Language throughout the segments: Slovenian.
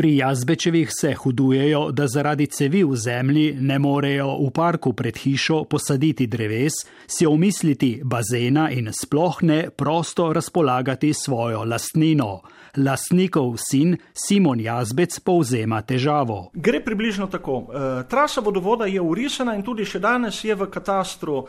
Pri jazbečevih se hudujejo, da zaradi cevi v zemlji ne morejo v parku pred hišo posaditi dreves, si omisliti bazena in sploh ne prosto razpolagati svojo lastnino. Lastnikov sin Simon Jazbec povzema težavo. Gre približno tako. E, trasa vodovoda je urisana in tudi še danes je v katastru e,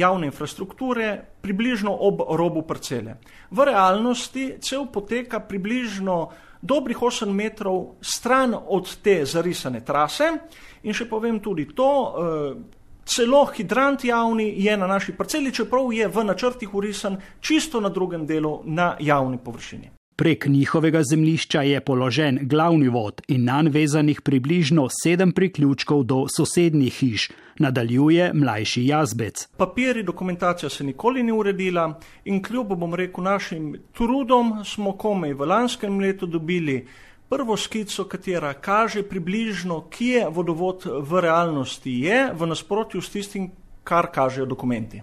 javne infrastrukture približno ob robu parcele. V realnosti cel poteka približno dobrih 8 metrov stran od te zarisane trase. In še povem tudi to, eh, celo hidrant javni je na naši parceli, čeprav je v načrtih urisan čisto na drugem delu na javni površini. Prek njihovega zemlišča je položen glavni vod in nanj vezanih približno sedem priključkov do sosednjih hiš, nadaljuje mlajši jazbec. Papiri, dokumentacija se nikoli ni uredila in kljub, bom rekel, našim trudom smo komaj v lanskem letu dobili prvo skico, katera kaže približno, kje vodovod v realnosti je, v nasprotju s tistim, kar kažejo dokumenti.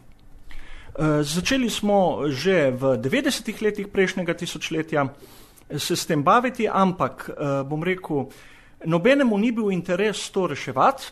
Eh, začeli smo že v 90-ih letih prejšnjega tisočletja se s tem baviti, ampak eh, bom rekel, nobenemu ni bil interes to reševati.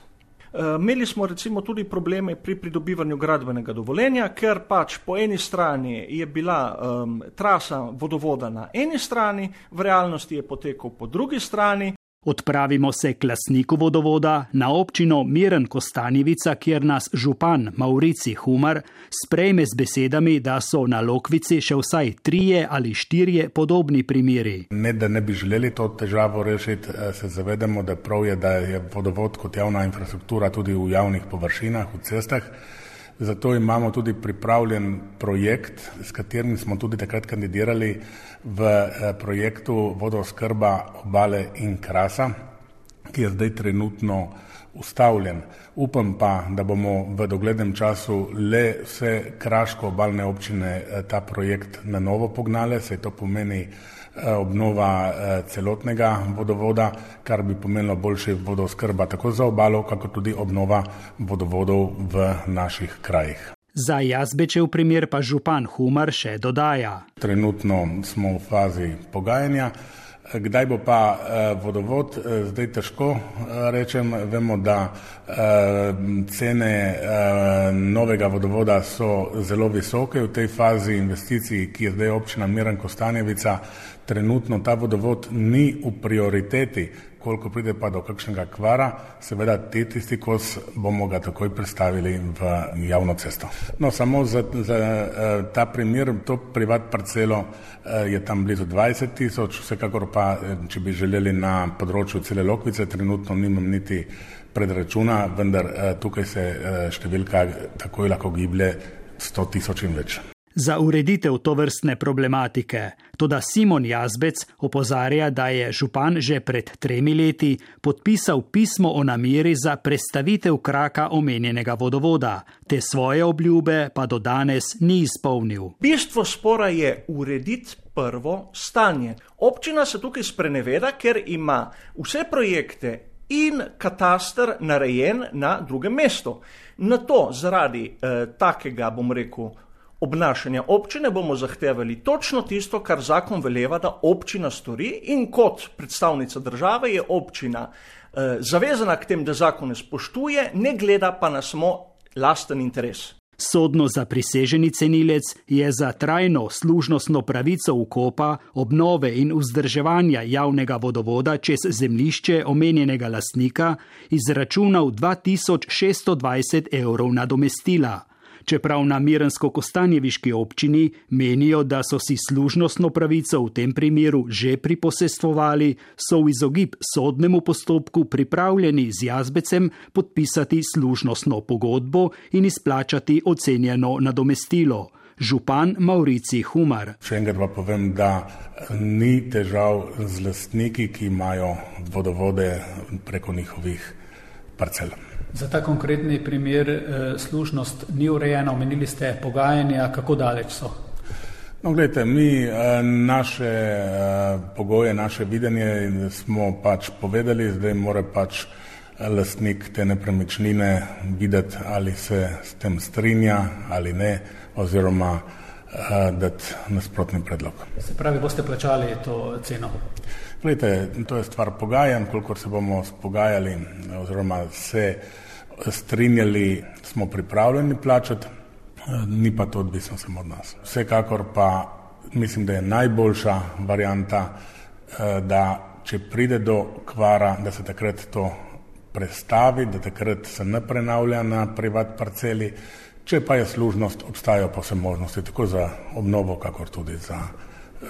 Eh, imeli smo recimo tudi probleme pri pridobivanju gradbenega dovoljenja, ker pač po eni strani je bila um, trasa vodovoda na eni strani, v realnosti je potekal po drugi strani. Odpravimo se k lasniku vodovoda na občino Miren Kostanjevica, kjer nas župan Maurici Humar sprejme z besedami, da so na Lokvici še vsaj trije ali štirje podobni primeri. Ne, da ne bi želeli to težavo rešiti, eh, se zavedamo, da prav je, da je vodovod kot javna infrastruktura tudi v javnih površinah, v cestah. Zato imamo tudi pripravljen projekt, s katerim smo tudi takrat kandidirali v eh, projektu vodooskrba obale in krasa, ki je zdaj trenutno ustavljen. Upam pa, da bomo v doglednem času le vse kraško obalne občine eh, ta projekt na novo pognale, se to pomeni obnova celotnega vodovoda, kar bi pomenilo boljše vodooskrba tako za obalo, kako tudi obnova vodovodov v naših krajih. Za Jazbečev primer pa župan Humar še dodaja. Trenutno smo v fazi pogajanja. Kdaj bo pa eh, vodovod, eh, zdaj težko eh, rečem. Vemo, da cene novega vodovoda so zelo visoke v tej fazi investicij, ki je zdaj občina Miran Kostanjevica. Trenutno ta vodovod ni v prioriteti koliko pride pa do kakšnega kvara, seveda te tisti kos bomo ga takoj predstavili v javno cesto. No, samo za, za uh, ta primer, to privat parcelo uh, je tam blizu 20 tisoč, vsekakor pa, eh, če bi želeli na področju cele Lokvice, trenutno nimam niti predračuna, vendar tukaj se številka takoj lahko giblje 100 tisoč in več za ureditev to vrstne problematike. Toda Simon Jazbec opozarja, da je župan že pred tremi leti podpisal pismo o nameri za predstavitev kraka omenjenega vodovoda, te svoje obljube pa do danes ni izpolnil. Bistvo spora je urediti prvo stanje. Občina se tukaj spreneveda, ker ima vse projekte in kataster narejen na drugem mestu. Na to zaradi eh, takega, bom rekel, obnašanja občine bomo zahtevali točno tisto, kar zakon veleva, da občina stori in kot predstavnica države je občina eh, zavezana k tem, da zakone spoštuje, ne gleda pa na samo lasten interes. Sodno za priseženi cenilec je za trajno služnostno pravico ukopa, obnove in vzdrževanja javnega vodovoda čez zemlišče omenjenega lasnika izračunal 2620 evrov nadomestila čeprav na Mirensko-Kostanjeviški občini menijo, da so si služnostno pravico v tem primeru že priposestvovali, so v izogib sodnemu postopku pripravljeni z jazbecem podpisati služnostno pogodbo in izplačati ocenjeno nadomestilo. Župan Maurici Humar. Še enkrat pa povem, da ni težav z lastniki, ki imajo vodovode preko njihovih parcel. Za ta konkretni primer eh, služnost ni urejena, omenili ste pogajanja, kako daleč so? No, gledajte, mi eh, naše eh, pogoje, naše videnje smo pač povedali, zdaj mora pač lastnik te nepremičnine videti, ali se s tem strinja ali ne, oziroma dati nasprotni predlog. Se pravi, boste plačali to ceno? Glede, to je stvar pogajanj, kolikor se bomo spogajali oziroma se strinjali, smo pripravljeni plačati, ni pa to odvisno samo od nas. Vsekakor pa mislim, da je najboljša varijanta, da če pride do kvara, da se takrat to prestavi, da takrat se ne prenavlja na privat parceli, če pa je služnost, obstajajo pa vse možnosti, tako za obnovo, kakor tudi za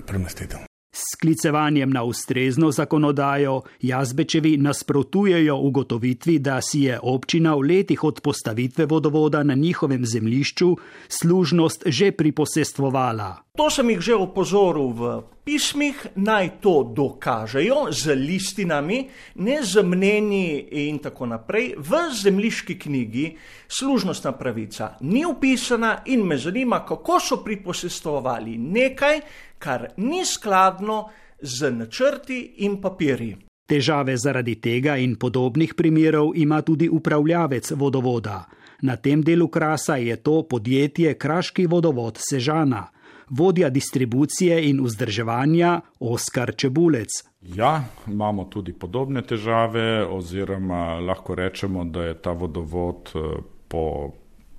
premestitev. S sklicevanjem na ustrezno zakonodajo Jazbečevi nasprotujejo ugotovitvi, da si je občina v letih od postavitve vodovoda na njihovem zemlišču služnost že priposestvovala. To sem jih že opozoril v pismih, naj to dokažejo z listinami, ne z mnenji in tako naprej. V zemljiški knjigi služnostna pravica ni upisana in me zanima, kako so priposestovali nekaj, kar ni skladno z načrti in papiri. Težave zaradi tega in podobnih primerov ima tudi upravljavec vodovoda. Na tem delu krasa je to podjetje Kraški vodovod Sežana vodja distribucije in vzdrževanja Oskar Čebulec. Ja, imamo tudi podobne težave, oziroma lahko rečemo, da je ta vodovod eh, po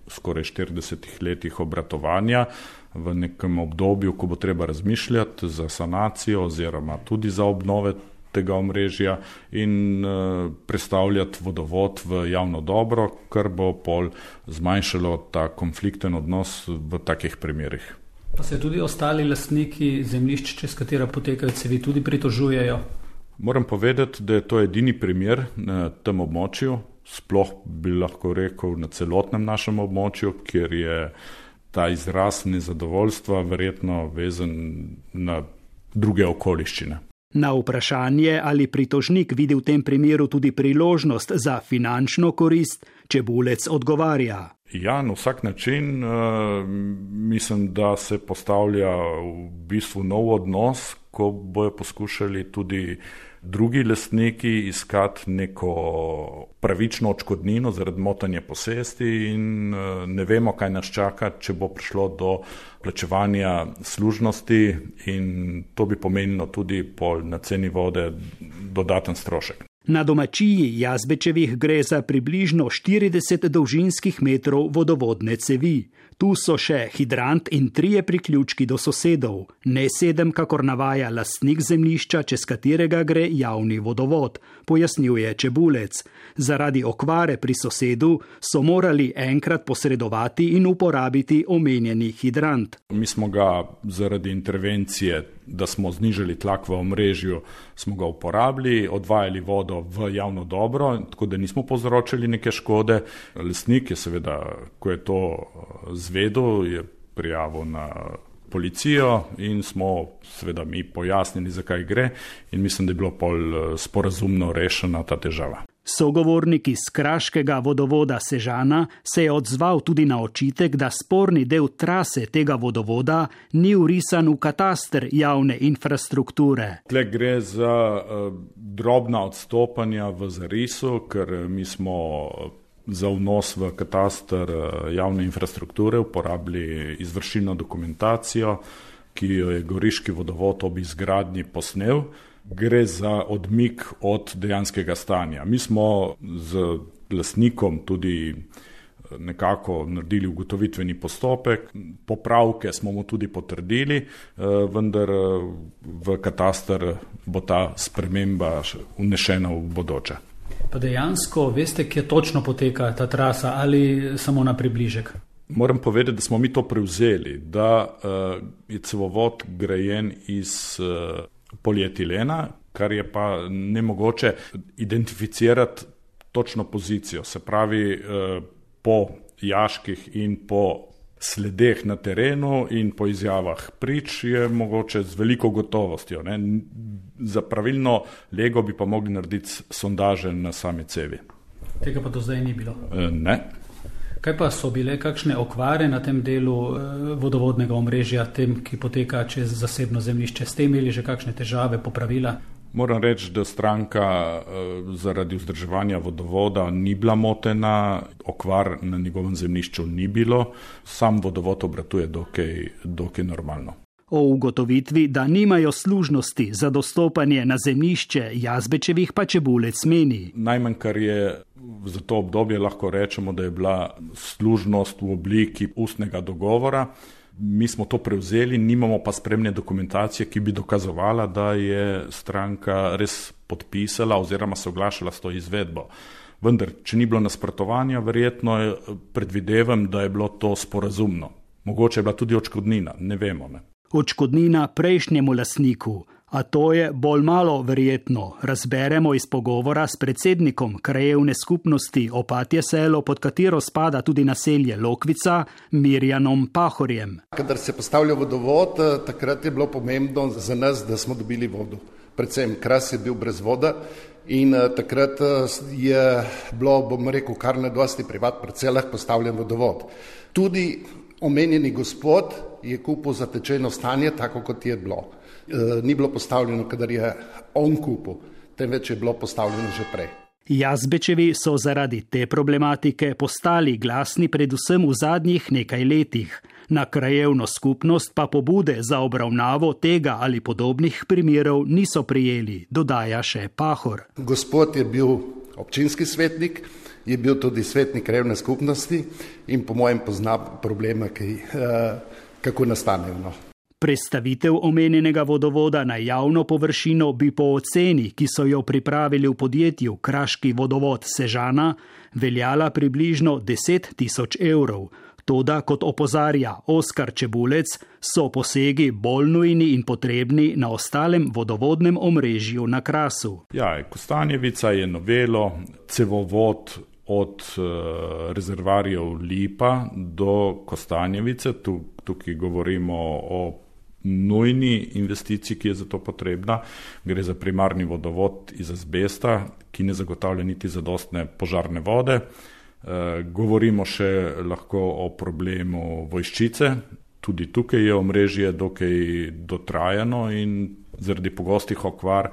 skoraj 40 letih obratovanja v nekem obdobju, ko bo treba razmišljati za sanacijo oziroma tudi za obnove tega omrežja in uh, predstavljati vodovod v javno dobro, kar bo pol zmanjšalo ta konflikten odnos v takih primerih. Pa se tudi ostali lastniki zemljišč, čez katera potekajo cevi, tudi pritožujejo? Moram povedati, da je to edini primer na tem območju, sploh bi lahko rekel na celotnem našem območju, kjer je ta izraz nezadovoljstva verjetno vezan na druge okoliščine. Na vprašanje, ali pritožnik vidi v tem primeru tudi priložnost za finančno korist, Čebulec odgovarja. Ja, na vsak način uh, mislim, da se postavlja v bistvu nov odnos, ko bojo poskušali tudi drugi lastniki iskati neko pravično očkodnino zaradi motanja posesti in uh, ne vemo, kaj nas čaka, če bo prišlo do plačevanja služnosti in to bi pomenilo tudi pol na ceni vode dodaten strošek. Na domačiji Jazbečevih gre za približno 40 dolžinskih metrov vodovodne cevi. Tu so še hidrant in trije priključki do sosedov, ne sedem, kakor navaja lastnik zemljišča, čez katerega gre javni vodovod, pojasnjuje Čebulec. Zaradi okvare pri sosedu so morali enkrat posredovati in uporabiti omenjeni hidrant. Mi smo ga zaradi intervencije da smo znižali tlak v omrežju, smo ga uporabili, odvajali vodo v javno dobro, tako da nismo povzročili neke škode. Lesnik je seveda, ko je to eh, zvedel, je prijavil na policijo in smo seveda mi pojasnili, zakaj gre in mislim, da je bilo pol eh, sporazumno rešena ta težava. Sogovornik iz kraškega vodovoda Sežana se je odzval tudi na očitek, da sporni del trase tega vodovoda ni urisan v katastr javne infrastrukture. Tle gre za uh, drobna odstopanja v zarisu, ker eh, mi smo eh, za vnos v katastr javne infrastrukture uporabili izvršilno dokumentacijo, ki jo je Goriški vodovod ob izgradnji posnel gre za odmik od dejanskega stanja. Mi smo z lasnikom tudi eh, nekako naredili ugotovitveni postopek, popravke smo mu tudi potrdili, eh, vendar eh, v katastar bo ta sprememba unešena v bodoče. Pa dejansko veste, kje točno poteka ta trasa ali samo na približek? Moram povedati, da smo mi to prevzeli, da je cevovod grajen iz polietilena, kar je pa ne mogoče identificirati točno pozicijo. Se pravi, eh, po jaških in po sledeh na terenu in po izjavah prič je mogoče z veliko gotovostjo. Ne? Za pravilno lego bi pa mogli narediti sondaže na sami cevi. Tega pa do zdaj ni bilo. Eh, ne. Kaj pa so bile kakšne okvare na tem delu eh, vodovodnega omrežja, tem, ki poteka čez zasebno zemljišče? Ste imeli že kakšne težave, popravila? Moram reči, da stranka eh, zaradi vzdrževanja vodovoda ni bila motena, okvar na njegovem zemljišču ni bilo, sam vodovod obratuje dokaj, dokaj normalno. O ugotovitvi, da nimajo služnosti za dostopanje na zemljišče Jazbečevih, pa Čebulec meni. Najmanj, kar je za to obdobje, lahko rečemo, da je bila služnost v obliki ustnega dogovora. Mi smo to prevzeli, nimamo pa spremne dokumentacije, ki bi dokazovala, da je stranka res podpisala oziroma se oglašala s to izvedbo. Vendar, če ni bilo nasprotovanja, verjetno predvidevam, da je bilo to sporazumno. Mogoče je bila tudi očkodnina, ne vemo. Ne. Očkodnina prejšnjemu lasniku, a to je bolj malo verjetno, razberemo iz pogovora s predsednikom krajevne skupnosti Opatje selo, pod katero spada tudi naselje Lokvica, Mirjanom Pahorjem. Kadar se postavlja vodovod, takrat je bilo pomembno za nas, da smo dobili vodo. Predvsem kras je bil brez voda in takrat je bilo, bom rekel, kar na dosti privat parcelah postavljen vodovod. Tudi omenjeni gospod je kupil zatečeno stanje, tako kot je bilo. Eh, ni bilo postavljeno, kadar je on kupil, temveč je bilo postavljeno že prej. Jazbečevi so zaradi te problematike postali glasni predvsem v zadnjih nekaj letih. Na krajevno skupnost pa pobude za obravnavo tega ali podobnih primerov niso prijeli, dodaja še Pahor. Gospod je bil občinski svetnik, je bil tudi svetnik krajevne skupnosti in po mojem pozna probleme, ki, eh, kako nastanejo. No. Predstavitev omenjenega vodovoda na javno površino bi po oceni, ki so jo pripravili v podjetju Kraški vodovod Sežana, veljala približno 10 tisoč evrov. Toda, kot opozarja Oskar Čebulec, so posegi bolj nujni in potrebni na ostalem vodovodnem omrežju na Krasu. Ja, Kostanjevica je novelo, cevovod od uh, rezervarjev Lipa do Kostanjevice, tu, tukaj govorimo o nujni investiciji, ki je za to potrebna. Gre za primarni vodovod iz azbesta, ki ne zagotavlja niti zadostne požarne vode. E, govorimo še lahko o problemu vojščice. Tudi tukaj je omrežje dokaj dotrajano in zaradi pogostih okvar e,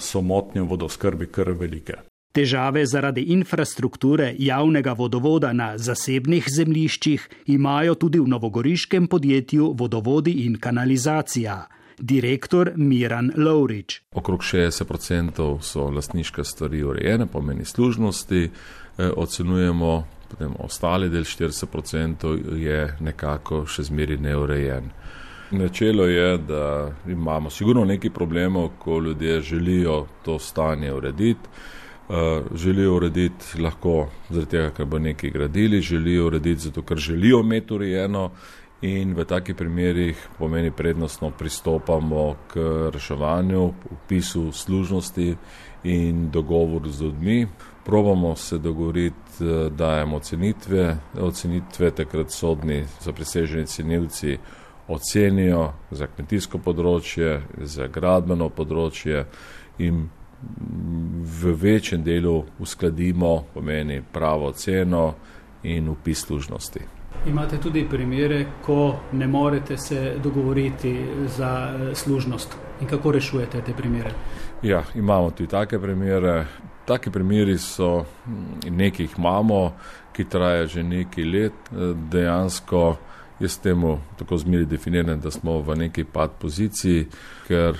so motnje vodoskrbi kar velike. Težave zaradi infrastrukture javnega vodovoda na zasebnih zemljiščih imajo tudi v novogoriškem podjetju Vodovodi in kanalizacija. Direktor Miran Lovrič. Okrog 60% so lastniške stvari urejene, pomeni služnosti, e, ocenujemo, potem ostali del 40% je nekako še zmeri neurejen. Načelo je, da imamo sigurno nekaj problemov, ko ljudje želijo to stanje urediti. Eh, želijo urediti lahko zaradi tega, ker bo nekaj gradili, želijo urediti zato, ker želijo imeti urejeno in v takih primerjih pomeni prednostno pristopamo k reševanju, upisu služnosti in dogovoru z ljudmi. Probamo se dogovoriti, eh, dajemo ocenitve, ocenitve takrat sodni za preseženi cenilci ocenijo za kmetijsko področje, za gradbeno področje in v večjem delu uskladimo, pomeni pravo ceno in upis služnosti. Imate tudi primere, ko ne morete se dogovoriti za eh, služnost in kako rešujete te primere? Ja, imamo tudi take primere. Taki primeri so, hm, nekaj jih imamo, ki traja že nekaj let, eh, dejansko Jaz temu tako zmeri definiram, da smo v neki pad poziciji, ker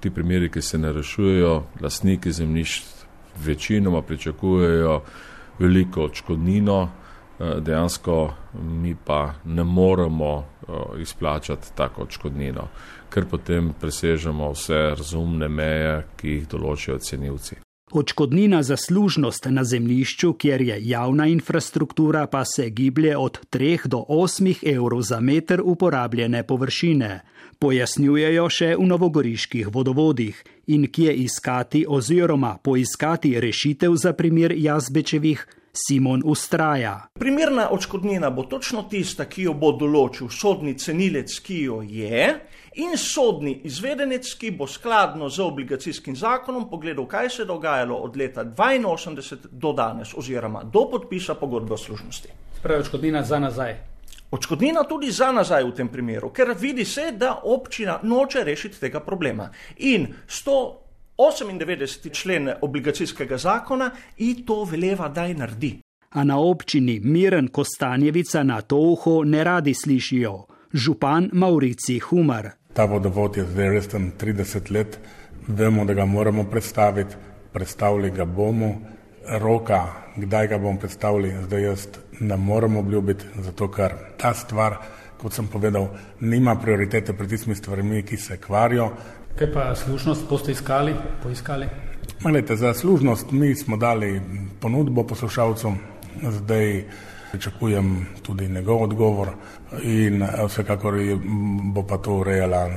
ti primeri, ki se ne rešujejo, lastniki zemljišč večinoma pričakujejo veliko odškodnino, eh, dejansko mi pa ne moremo eh, izplačati tako odškodnino, ker potem presežemo vse razumne meje, ki jih določijo cenilci. Odškodnina za služnost na zemljišču, kjer je javna infrastruktura, pa se giblje od 3 do 8 evrov za meter uporabljene površine, pojasnjujejo še v novogoriških vodovodih in kje iskati oziroma poiskati rešitev za primer jazbečevih. Simon ustraja. Primerna odškodnina bo točno tista, ki jo bo določil sodni cenilec, ki jo je, in sodni izvedenec, ki bo skladno z obligacijskim zakonom pogledal, kaj se je dogajalo od leta 82 do danes, oziroma do podpisa pogodbe o služnosti. Pravi odškodnina za nazaj. Odškodnina tudi za nazaj v tem primeru, ker vidi se, da občina noče rešiti tega problema. In 198. člen obligacijskega zakona in to veleva, da je naredi. A na občini Miren Kostanjevica na to uho ne radi slišijo. župan Maurici Humar. Ta vodovod je zdaj res tam 30 let, vemo, da ga moramo predstaviti, predstavili ga bomo, roka, kdaj ga bomo predstavili, zdaj jaz ne morem obljubiti, zato ker ta stvar, kot sem povedal, nima prioritete pred tistimi stvarmi, ki se kvarijo. Kaj pa slušnost boste iskali, poiskali? Malete, za služnost mi smo dali ponudbo poslušalcem, zdaj pričakujem tudi njegov odgovor in vsekakor bo pa to urejala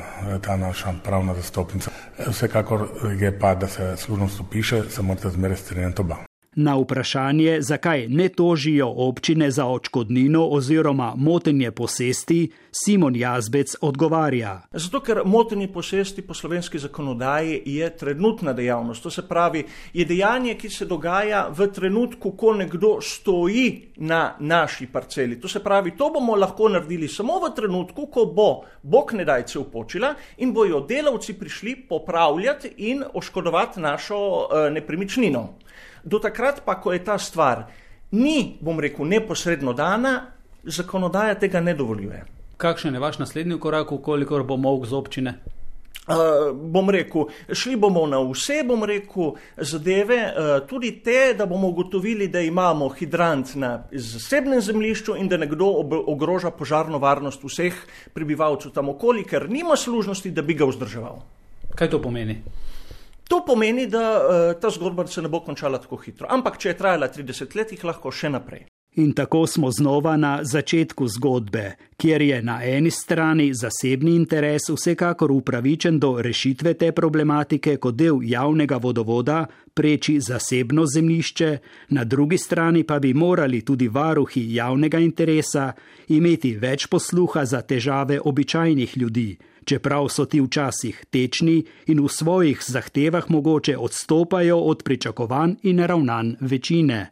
ta naša pravna zastopnica. Vsekakor je pa, da se služnost upiše, se morate zmeraj strinjati oba. Na vprašanje, zakaj ne tožijo občine za očkodnino oziroma motenje posesti, Simon Jazbec odgovarja. Zato, ker motenje posesti po slovenski zakonodaji je trenutna dejavnost. To se pravi, je dejanje, ki se dogaja v trenutku, ko nekdo stoji na naši parceli. To se pravi, to bomo lahko naredili samo v trenutku, ko bo Bog ne dajce upočila in bojo delavci prišli popravljati in oškodovati našo uh, nepremičnino do takrat pa, ko je ta stvar ni, bom rekel, neposredno dana, zakonodaja tega ne dovoljuje. Kakšen je vaš naslednji korak, koliko bo mok z občine? Uh, bom rekel, šli bomo na vse, bom rekel, zadeve, uh, tudi te, da bomo ugotovili, da imamo hidrant na zasebnem zemljišču in da nekdo ogroža požarno varnost vseh prebivalcev tam okoli, ker nima služnosti, da bi ga vzdrževal. Kaj to pomeni? To pomeni, da uh, ta zgodba se ne bo končala tako hitro. Ampak, če je trajala 30 let, jih lahko še naprej. In tako smo znova na začetku zgodbe, kjer je na eni strani zasebni interes vsekakor upravičen do rešitve te problematike kot del javnega vodovoda, preči zasebno zemljišče, na drugi strani pa bi morali tudi varuhi javnega interesa imeti več posluha za težave običajnih ljudi čeprav so ti včasih tečni in v svojih zahtevah mogoče odstopajo od pričakovanj in ravnanj večine.